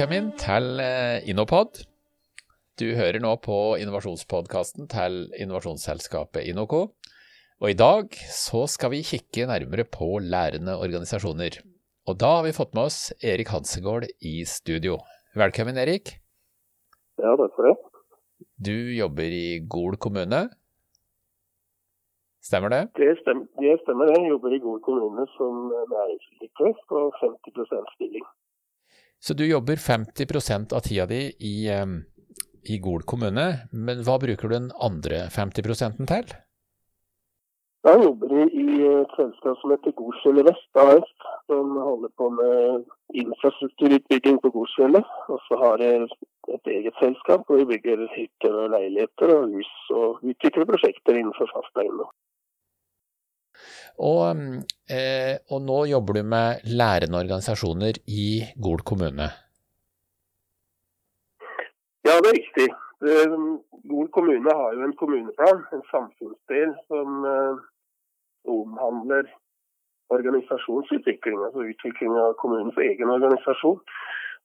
Velkommen til eh, Innopod. Du hører nå på innovasjonspodkasten til innovasjonsselskapet Innoco. Og i dag så skal vi kikke nærmere på lærende organisasjoner. Og da har vi fått med oss Erik Hansegård i studio. Velkommen, Erik. Ja, takk for det. Du jobber i Gol kommune. Stemmer det? Det stemmer, det stemmer. Jeg jobber i Gol kommune som næringsutvikler på 50% stilling. Så du jobber 50% av tida di i, i Gol kommune, men hva bruker du den andre 50 til? Jeg jobber i et selskap som heter Golsfjellet Vest AS, som holder på med infrastrukturutbygging på Golsfjellet. Og så har jeg et eget selskap hvor vi bygger hytter og leiligheter og hus, og utvikler prosjekter innenfor fast eiendom. Og, eh, og, nå jobber du med lærende organisasjoner i Gol kommune? Ja, det er riktig. Gol kommune har jo en kommuneplan, en samfunnsdel, som eh, omhandler organisasjonsutvikling, altså utvikling av kommunens egen organisasjon.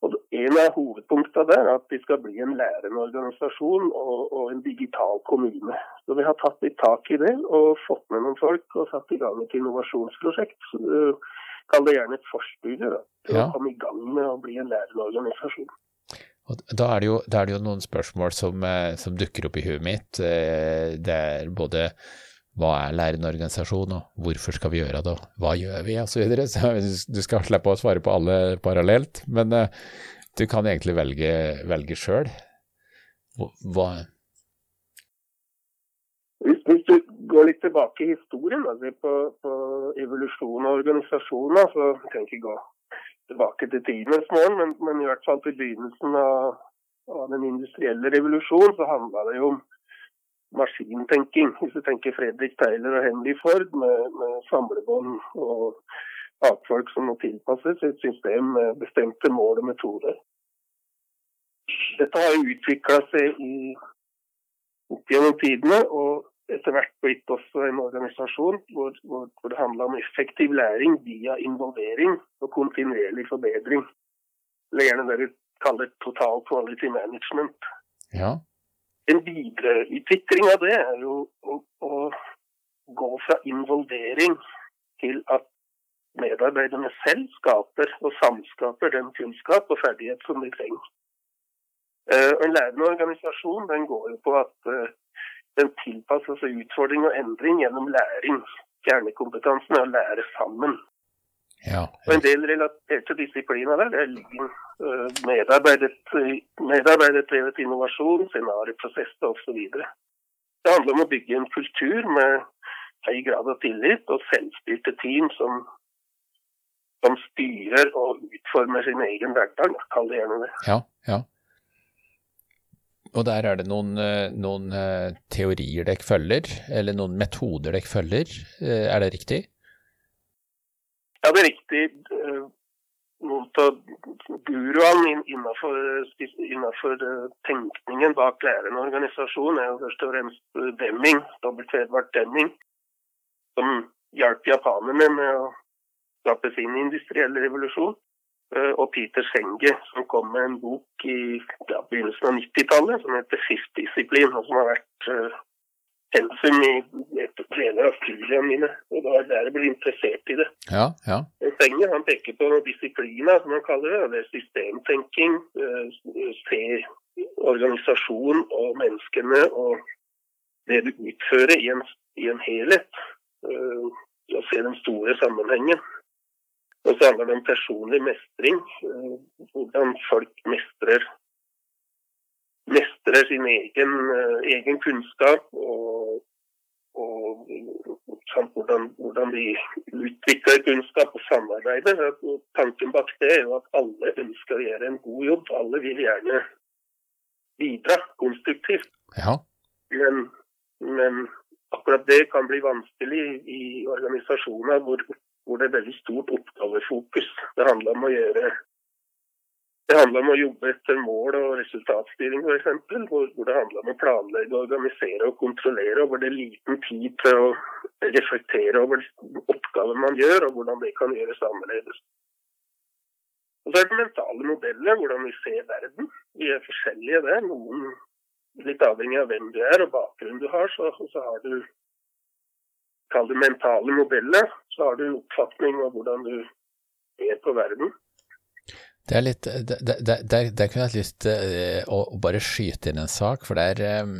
Og En av hovedpunktene der er at vi skal bli en lærende organisasjon og, og, en digital kommune. Så Vi har tatt litt tak i det og fått med noen folk og satt i gang et innovasjonsprosjekt. Uh, Kall det gjerne et forstudie da, til ja. å komme i gang med å bli en lærende organisasjon. Og da, er det jo, da er det jo noen spørsmål som, eh, som dukker opp i huet mitt. Eh, det er både hva er lærende organisasjon, og hvorfor skal vi gjøre det, og hva gjør vi, osv. Så, videre. så du skal slippe å svare på alle parallelt, men uh, du kan egentlig velge, velge sjøl. Hva hvis, hvis, du går litt tilbake i historien, altså på, på evolusjon og organisasjoner, så jeg ikke gå tilbake til tidenes morgen, men, men, i hvert fall til begynnelsen av, av den industrielle revolusjonen, så handla det jo om maskintenking. Hvis du tenker Fredrik Taylor og Henry Ford med, med samlebånd og fagfolk som må tilpasses et system med bestemte mål og metoder. Dette har utvikla seg i, opp gjennom tidene, og etter hvert blitt også en organisasjon hvor, hvor, hvor det handler om effektiv læring via involvering og kontinuerlig forbedring. Eller gjerne det vi kaller total quality management. Ja en videreutvikling av det er jo å, å, gå fra involvering til at medarbeiderne selv skaper og samskaper den kunnskap og ferdighet som de trenger. Uh, en lærende organisasjon den går jo på at uh, den tilpasser seg utfordring og endring gjennom læring. Kjernekompetansen er å lære sammen. Ja. Og en del relaterte disipliner der, det ligger medarbeidet, medarbeiderdrevet innovasjon, scenarioprosesser osv. Det handler om å bygge en kultur med høy grad av tillit og selvstyrte team som, som styrer og utformer sin egen hverdag. Kall det gjerne det. Ja, ja. Og der er det noen, eh, noen eh, teorier dere følger, eller noen metoder dere følger, er det riktig? Ja, det er riktig. Eh, noen av guruene innenfor, innenfor, eh, tenkningen bak lærende organisasjon er jo først og fremst Demming, W. Edvard Demming, som hjalp japanerne med å skape sin industrielle revolusjon. Eh, og Peter Senge, som kom med en bok i ja, begynnelsen av 90-tallet som heter Fifth Discipline, og som har vært pensum i deler av studiene mine. Og da er der jeg blir interessert i det. Ja, ja. Stenger han peker på disiplina, som han kaller det. Det er systemtenking. Eh, se organisasjon og menneskene og det du utfører i en, i en helhet. Og å se den store sammenhengen. Og så handler det om personlig mestring. Eh, hvordan folk mestrer mestrer sin egen, egen kunnskap og, og samt hvordan, hvordan, vi utvikler kunnskap og samarbeider. Tanken bak det er jo at alle ønsker å gjøre en god jobb. Alle vil gjerne bidra konstruktivt. Ja. Men, men, akkurat det kan bli vanskelig i organisasjoner hvor, hvor det er veldig stort oppgavefokus. Det handler om å gjøre det handler om å jobbe etter mål og resultatstyring f.eks. Hvor, hvor det handler om å planlegge, organisere og kontrollere. Og hvor det er liten tid til å reflektere over oppgaven man gjør, og hvordan det kan gjøres annerledes. Og så er det mentale modeller, hvordan vi ser verden. Vi er forskjellige der. Noen litt avhengig av hvem du er og bakgrunnen du har, så, så har du Kall det mentale modeller. Så har du oppfatning av hvordan du er på verden. Det er litt, der, kunne jeg hatt lyst til å, bare skyte inn en sak, for det er eh,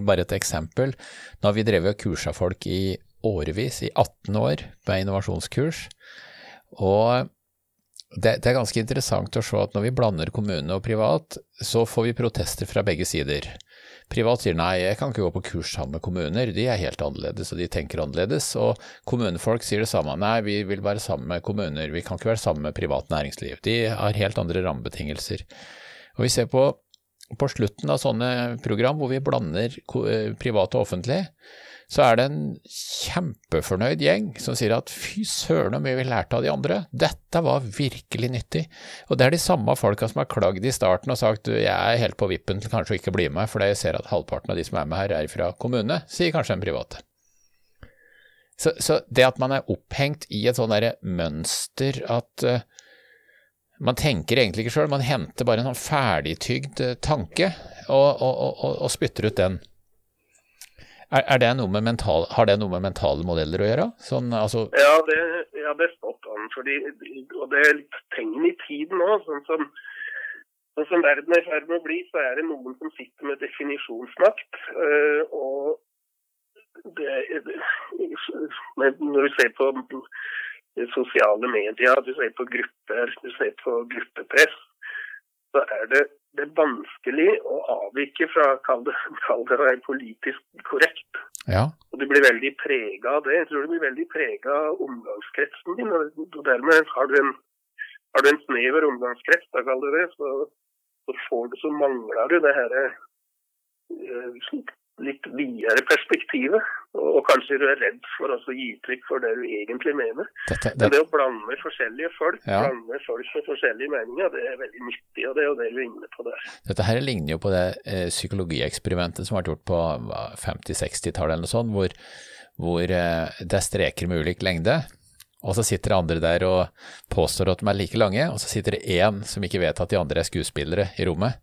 bare et eksempel. Nå har vi drevet og kursa folk i årevis, i 18 år, med innovasjonskurs. Og det, det, er ganske interessant å se at når vi blander kommune og privat, så får vi protester fra begge sider. Privat sier nei, jeg kan ikke gå på kurs sammen med kommuner, de er helt annerledes og de tenker annerledes. Og kommunefolk sier det samme, nei, vi vil være sammen med kommuner, vi kan ikke være sammen med privat næringsliv. De har helt andre rammebetingelser. Og vi ser på, på slutten av sånne program hvor vi blander privat og offentlig, så er det en kjempefornøyd gjeng som sier at fy søren så mye vi lærte av de andre, dette var virkelig nyttig. Og det er de samme folka som har klagd i starten og sagt jeg er helt på vippen til kanskje å ikke bli med, fordi jeg ser at halvparten av de som er med her er fra kommune, sier kanskje en private. Så, så det at man er opphengt i et sånn derre mønster at uh, man tenker egentlig ikke sjøl, man henter bare en sånn ferdigtygd tanke og, og, og, og spytter ut den. Er, er det mental, har det noe med mentale modeller å gjøre? Sånn, altså... ja, det, ja, det er spot on. Fordi, og det er litt tegn i tiden nå. Sånn som, sånn som verden er i ferd med å bli, så er det noen som sitter med definisjonsmakt. Øh, og det, det, når du ser på sosiale medier, du ser på grupper, du ser på gruppepress, så er det det er vanskelig å avvike fra kall det, kall det politisk korrekt. Ja. Og du blir veldig prega av det. Jeg tror du blir veldig prega av omgangskretsen din. og dermed har du en, har du en snever omgangskrets, da kaller du det, så, så, får du, så mangler du det her eh, litt videre perspektivet. Og, kanskje du er redd for å gi uttrykk for det du egentlig mener. Dette, det... det å blande forskjellige folk, ja. blande folk med forskjellige meninger, det er veldig nyttig. Og det er jo det du er inne på der. Dette her ligner jo på det eh, psykologieksperimentet som ble gjort på 50-60-tallet eller noe sånt, hvor, hvor eh, det er streker med ulik lengde. Og så sitter det andre der og påstår at de er like lange, og så sitter det én som ikke vet at de andre er skuespillere i rommet.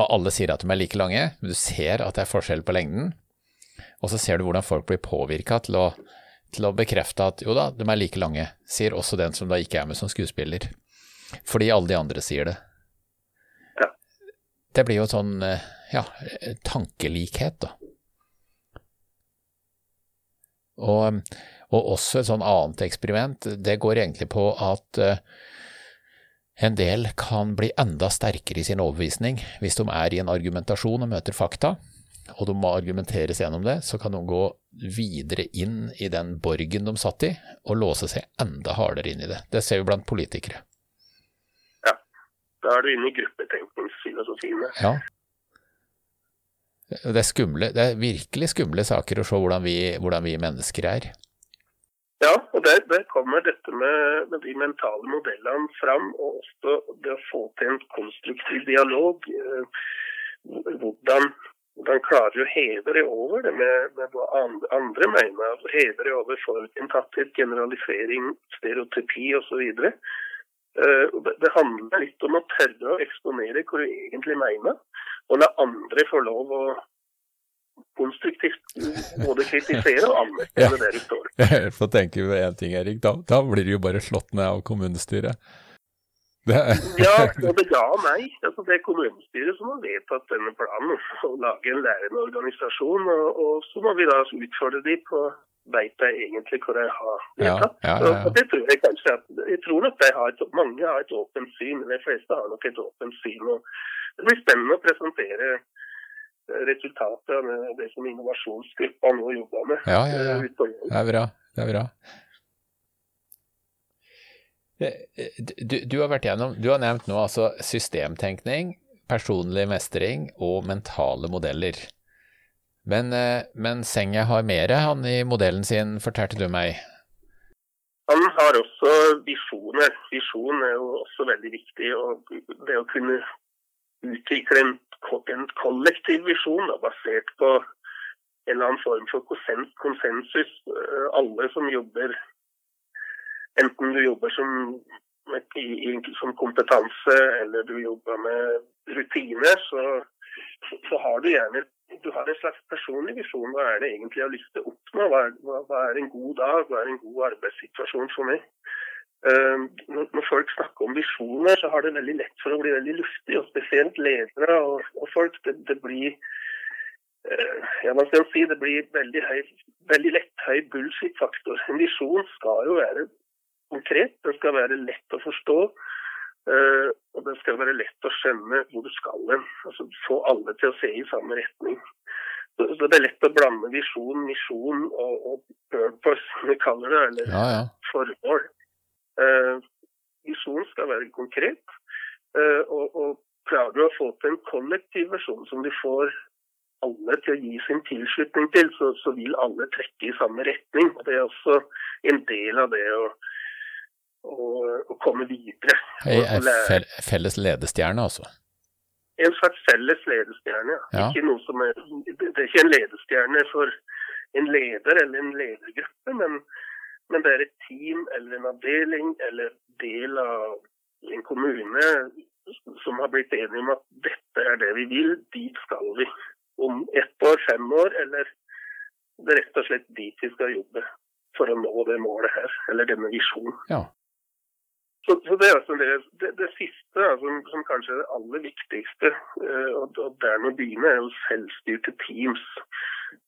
Og alle sier at de er like lange, men du ser at det er forskjell på lengden. Og så ser du hvordan folk blir påvirka til, til, å bekrefte at jo da, de er like lange, sier også den som da ikke er med som skuespiller. Fordi alle de andre sier det. Ja. Det blir jo sånn, eh, ja, tankelikhet, da. Og, og også et sånn annet eksperiment, det går egentlig på at en del kan bli enda sterkere i sin overbevisning hvis de er i en argumentasjon og møter fakta, og de må argumenteres gjennom det, så kan de gå videre inn i den borgen de satt i, og låse seg enda hardere inn i det. Det ser vi blant politikere. Ja, da er du inne i gruppetenkningsfilosofiene. Ja. Det er, skumle, det er virkelig skumle saker å se hvordan vi, hvordan vi mennesker er. Ja, og der, der kommer dette med, med, de mentale modellene fram, og også det å få til en konstruktiv dialog. Eh, hvordan, hvordan klarer du å heve det over det med, med hva andre mener? Altså, heve det over forutinntatthet, generalisering, stereotypi osv. Uh, det, det handler litt om å tørre å eksponere hva du egentlig mener, og la andre få lov å konstruktivt både kritisere og anmerke ja. det du står Så tenker tenke på én ting, Erik. Da, da, blir du jo bare slått ned av kommunestyret. Det... ja, både ja og nei. Altså, det er kommunestyret som har vedtatt denne planen. Å lage en lærende organisasjon. Og, og, så må vi da utfordre de på veit jeg egentlig hvor de har vedtatt. Ja, ja, ja, det tror jeg kanskje at, jeg tror nok har et, mange har et åpent syn. De fleste har nok et åpent syn. og Det blir spennende å presentere resultatet av det som innovasjonsgruppa nå jobber med. Ja, ja, ja. Eh, det er bra. Det er bra. Eh, du, du, har vært gjennom, du har nevnt nå altså systemtenkning, personlig mestring og mentale modeller. Men, eh, men Senga har mer han i modellen sin, fortalte du meg? Han har også visjoner. Visjon er jo også veldig viktig. og Det å kunne utvikle en en kollektiv visjon basert på en eller annen form for konsensus. Eh, alle som jobber, enten du jobber som som kompetanse eller du jobber med rutiner, så, så har du gjerne du har en slags personlig visjon. Hva er det egentlig jeg har lyst til å oppnå? Hva er, hva er en god dag? Hva er en god arbeidssituasjon for meg? Uh, når folk snakker om visjoner, så har det veldig lett for å bli veldig luftig. Og spesielt ledere og, og folk. Det, det blir uh, ja, man skal si, det blir veldig, høy, veldig lett høy bullshit-faktor. En visjon skal jo være konkret, den skal være lett å forstå. Uh, og det skal være lett å skjønne hvor du skal hen. Altså, få alle til å se i samme retning. Så, så Det er lett å blande visjon, misjon og, og purpose, som vi kaller det, eller ja, ja. formål. Eh, visjonen skal være konkret. Eh, og, og klarer du å få til en kollektiv versjon som du får alle til å gi sin tilslutning til, så, så, vil alle trekke i samme retning. og Det er også en del av det å, å, å komme videre. En felles ledestjerne, altså? En slags felles ledestjerne, ja. Ikke noe som er, det er ikke en ledestjerne for en leder eller en ledergruppe, men men det er et team eller en avdeling eller del av en kommune som har blitt enige om at dette er det vi vil, dit skal vi. Om ett år, fem år, eller det er rett og slett dit vi skal jobbe for å nå det målet her, eller denne visjonen. Ja. Så, så, det altså det, det, det siste, altså, som kanskje er det aller viktigste, uh, og, og der må begynne, er jo selvstyrte teams.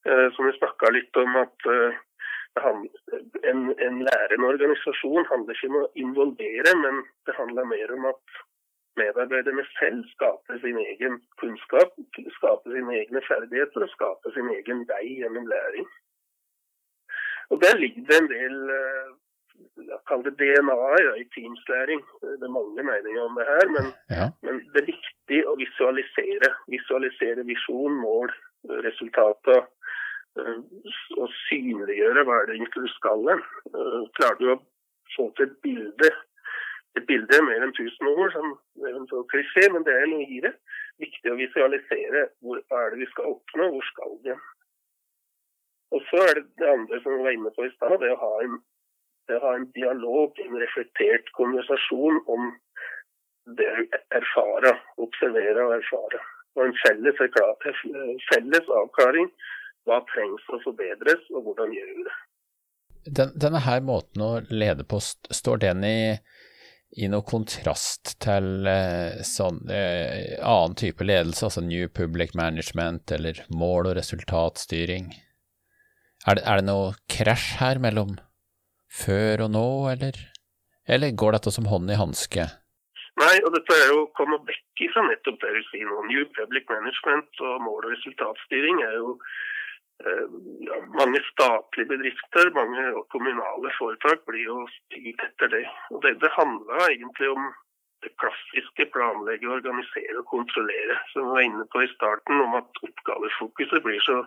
Uh, som vi snakka litt om at uh, en, en lærende organisasjon handler ikke om å involvere, men det handler mer om at medarbeiderne selv skaper sin egen kunnskap, skaper sine egne ferdigheter og skaper sin egen vei gjennom læring. Og Der ligger det en del kall det DNA i Teams-læring. Det er mange meninger om det her, men, ja. men, det er viktig å visualisere. Visualisere visjon, mål, resultater å synliggjøre hva er det egentlig du skal hen. Eh, klarer du å få til et bilde et bilde er mer enn 1000 ord, som er en sånn klisjé, men det er noe i det. Viktig å visualisere hvor er det vi skal oppnå, hvor skal vi. Og så er det det andre som vi var inne på i stad, det, det, å ha en dialog, en reflektert konversasjon om det å erfare, observere og erfare. Og en felles, felles avklaring hva trengs å forbedres, og hvordan gjør vi det? Den, denne her måten å lede på, står den i, i noe kontrast til eh, sånn eh, annen type ledelse, altså New Public Management eller mål- og resultatstyring? Er det, er det noe krasj her mellom før og nå, eller, eller går dette som hånd i hanske? Nei, og dette er jo å komme vekk fra nettopp det du sier nå. New Public Management og mål- og resultatstyring er jo mange statlige bedrifter, mange kommunale foretak blir jo styrt etter det. Og det, det handler egentlig om det klassiske planlegge, organisere og kontrollere. Som vi var inne på i starten, om at oppgavefokuset blir så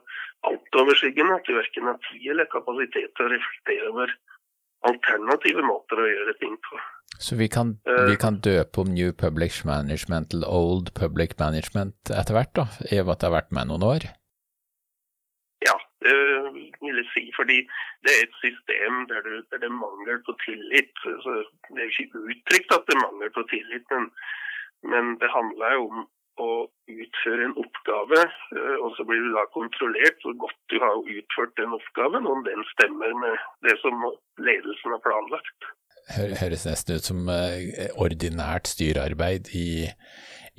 altoverskyggende at vi verken har tid eller kapasitet til å reflektere over alternative måter å gjøre ting på. Så vi kan, vi kan døpe om New Public Management til Old Public Management etter hvert, da, i og med at det har vært med noen år? Si. Fordi det er et system der, det, der det er mangel på tillit. Så det er ikke uttrykt at det er mangel på tillit, men, men det handler jo om å utføre en oppgave, eh, og så blir du da kontrollert hvor godt du har utført den oppgaven, om den stemmer med det som ledelsen har planlagt. Høres nesten ut som eh, ordinært styrearbeid i,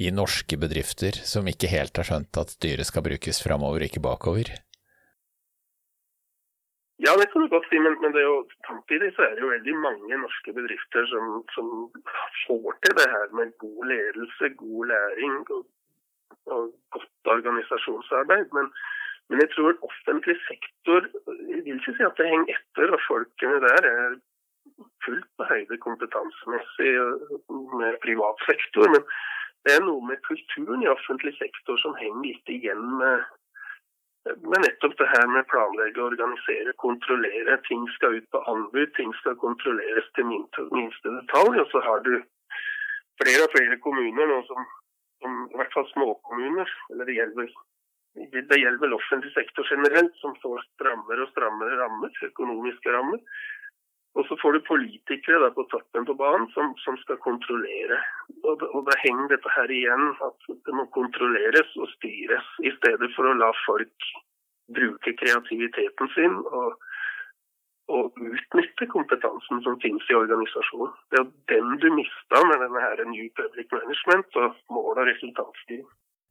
i norske bedrifter som ikke helt har skjønt at styret skal brukes framover, ikke bakover. Ja, det kan du godt si, men, men jo, samtidig så er det jo veldig mange norske bedrifter som, som får til det her med god ledelse, god læring og, og godt organisasjonsarbeid. Men, men, jeg tror offentlig sektor Jeg vil ikke si at det henger etter, og folkene der er fullt på høyde kompetansemessig med privat sektor. Men det er noe med kulturen i offentlig sektor som henger litt igjen med men nettopp det her med planlegge, organisere, kontrollere. Ting skal ut på anbud, ting skal kontrolleres til minste detalj. Og så har du flere og flere kommuner nå som, som i hvert fall småkommuner, eller det gjelder, det gjelder vel offentlig sektor generelt, som får strammere og strammere rammer, økonomiske rammer. Og så får du politikere der på toppen på banen som, som skal kontrollere. Og, og, da henger dette her igjen at det må kontrolleres og styres, i stedet for å la folk bruke kreativiteten sin og, og utnytte kompetansen som finnes i organisasjonen. Det er den du mista med denne her New Public Management og mål- og resultatstyring.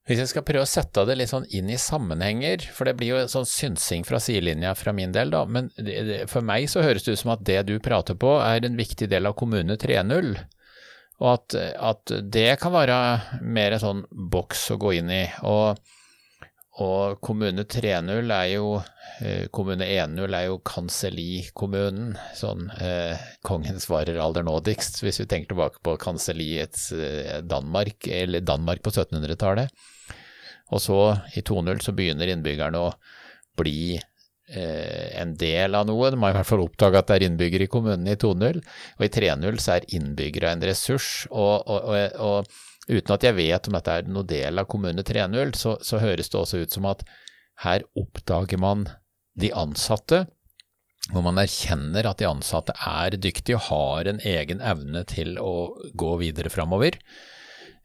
Hvis jeg skal prøve å sette det litt sånn inn i sammenhenger, for det blir jo sånn synsing fra sidelinja fra min del, da, men for meg så høres det ut som at det du prater på er en viktig del av Kommune 3.0, og at, at, det kan være mer en sånn boks å gå inn i. og og kommune 3.0 er jo eh, Kommune 1.0 er jo kansellikommunen. Sånn eh, kongen svarer aller nådigst, hvis vi tenker tilbake på kanselliets eh, Danmark, eller Danmark på 1700-tallet. Og så, i 2.0, så begynner innbyggerne å bli eh, en del av noe. De har i hvert fall oppdaga at det er innbyggere i kommunen i 2.0. Og i 3.0 så er innbyggere en ressurs. Og, og, og, og, uten at jeg vet om dette er noe del av kommune 3.0, så, så høres det også ut som at her oppdager man de ansatte, hvor man erkjenner at de ansatte er dyktige og har en egen evne til å gå videre framover.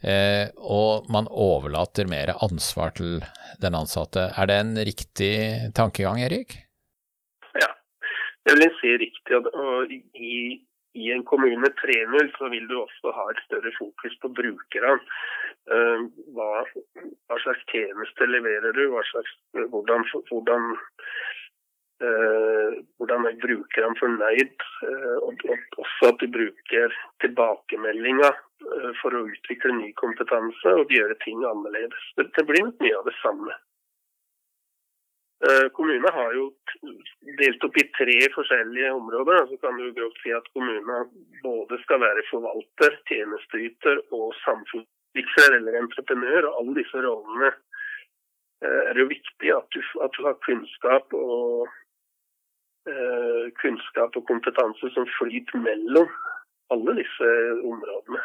Eh, og man overlater mer ansvar til den ansatte. Er det en riktig tankegang, Erik? Ja, det vil jeg si riktig. Og i, i en kommune 3.0 så vil du også ha et større fokus på brukerne. Eh, hva, hva, slags tjeneste leverer du? Slags, hvordan, hvordan, uh, hvordan bruker dem fornøyd? Uh, og, og, også at de bruker tilbakemeldinger for å utvikle ny kompetanse og gjøre ting annerledes. Det, blir mye av det samme. Kommunene har jo delt opp i tre forskjellige områder. Så kan du grovt si at kommunene både skal være forvalter, tjenesteyter og samfunnsutvikler eller entreprenør. Og alle disse rollene er det jo viktig at du, at du har kunnskap og, eh, kunnskap og kompetanse som flyter mellom alle disse områdene.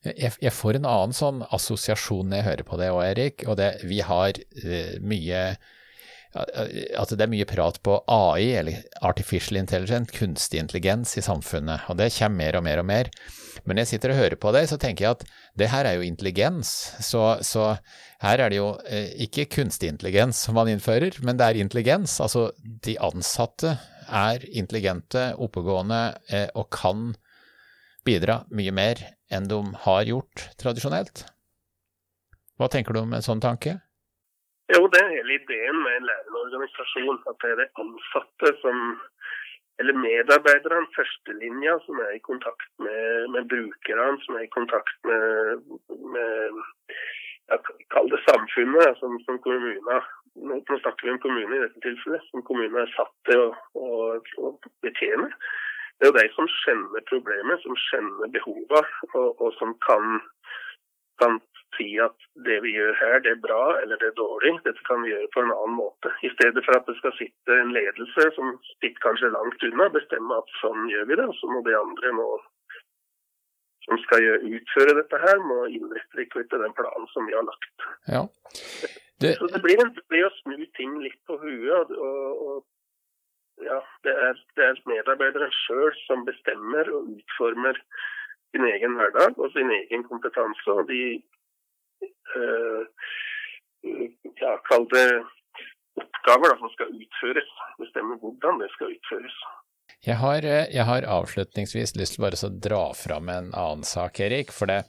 Jeg, får en annen sånn assosiasjon når jeg hører på det òg, Erik. Og det, vi har uh, mye Altså det er mye prat på AI, eller artificial intelligence, kunstig intelligens i samfunnet, og det kommer mer og mer og mer. Men når jeg sitter og hører på det, så tenker jeg at det her er jo intelligens. Så, så her er det jo eh, ikke kunstig intelligens som man innfører, men det er intelligens. Altså de ansatte er intelligente, oppegående eh, og kan bidra mye mer enn de har gjort tradisjonelt. Hva tenker du om en sånn tanke? Jo, det er hele ideen med en lærende. At det er de ansatte som eller medarbeiderne, førstelinja, som er i kontakt med, med brukerne, som er i kontakt med, med Kall det samfunnet, som, som kommuner. Nå, snakker vi om kommune i dette tilfellet, som kommunene er satt til å, å, å betjene. Det er jo de som kjenner problemet, som kjenner behovet, og, og, som kan, kan, si at det vi gjør her, det er bra eller det er dårlig. Dette kan vi gjøre på en annen måte. I stedet for at det skal sitte en ledelse som sitter kanskje langt unna, bestemme at sånn gjør vi det, og så må de andre nå som skal utføre dette her, må innrette seg etter den planen som vi har lagt. Ja. Det... Så det blir, det blir, å snu ting litt på huet. og, og ja, det er, det er medarbeideren sjøl som bestemmer og utformer sin egen hverdag og sin egen kompetanse. Og de øh, ja, kall det oppgaver da, som skal utføres. Bestemmer hvordan det skal utføres. Jeg har, eh, jeg har, avslutningsvis lyst til bare å dra fram en annen sak, Erik. For det,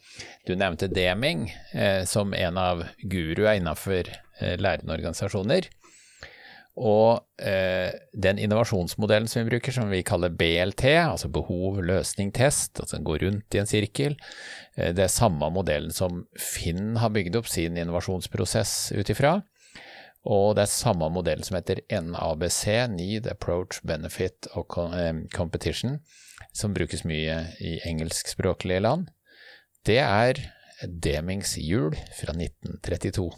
du nevnte Deming eh, som en av guruene innenfor eh, lærende organisasjoner. Og eh, den innovasjonsmodellen som vi bruker, som vi kaller BLT, altså behov, løsning, test, altså den går rundt i en sirkel, eh, det er samme modellen som Finn har bygd opp sin innovasjonsprosess ut ifra. Og det er samme modell som heter NABC, Need, Approach, Benefit og eh, Competition, som brukes mye i engelskspråklige land. Det er Demings hjul fra 1932.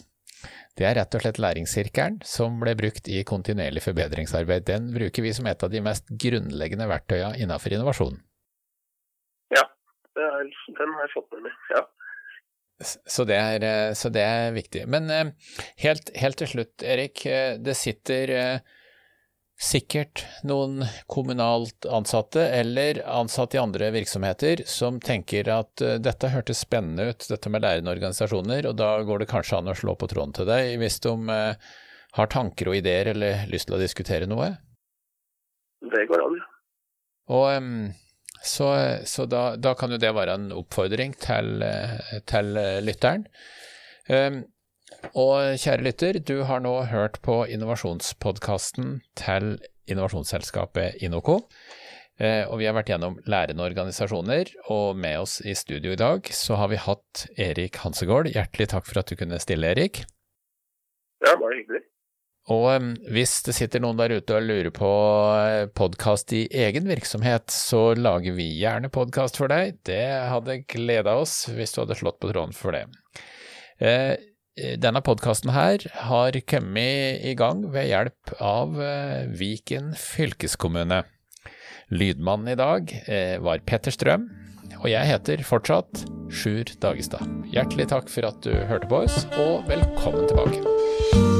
Det er rett og slett læringssirkelen som ble brukt i kontinuerlig forbedringsarbeid. Den bruker vi som et av de mest grunnleggende verktøyene innenfor innovasjon. Ja, er, den har jeg fått med meg. ja. Så det, er, eh, så det er, viktig. Men eh, helt, helt, til slutt, Erik. Eh, det sitter sikkert noen kommunalt ansatte eller ansatte i andre virksomheter som tenker at dette hørtes spennende ut, dette med lærende organisasjoner, og da går det kanskje an å slå på tråden til deg hvis de har tanker og ideer eller lyst til å diskutere noe? Det går an, ja. Og så, så da, da, kan jo det være en oppfordring til, til lytteren. Um, og kjære lytter, du har nå hørt på innovasjonspodkasten til innovasjonsselskapet Inoco. Eh, og vi har vært gjennom lærende organisasjoner, og med oss i studio i dag så har vi hatt Erik Hansegård. Hjertelig takk for at du kunne stille, Erik. Ja, bare hyggelig. Og hvis det sitter noen der ute og lurer på eh, podkast i egen virksomhet, så lager vi gjerne podkast for deg. Det hadde gleda oss hvis du hadde slått på tråden for det. Eh, denne podkasten her har kommet i gang ved hjelp av eh, Viken fylkeskommune. Lydmannen i dag var Petter Strøm, og jeg heter fortsatt Sjur Dagestad. Hjertelig takk for at du hørte på oss, og velkommen tilbake.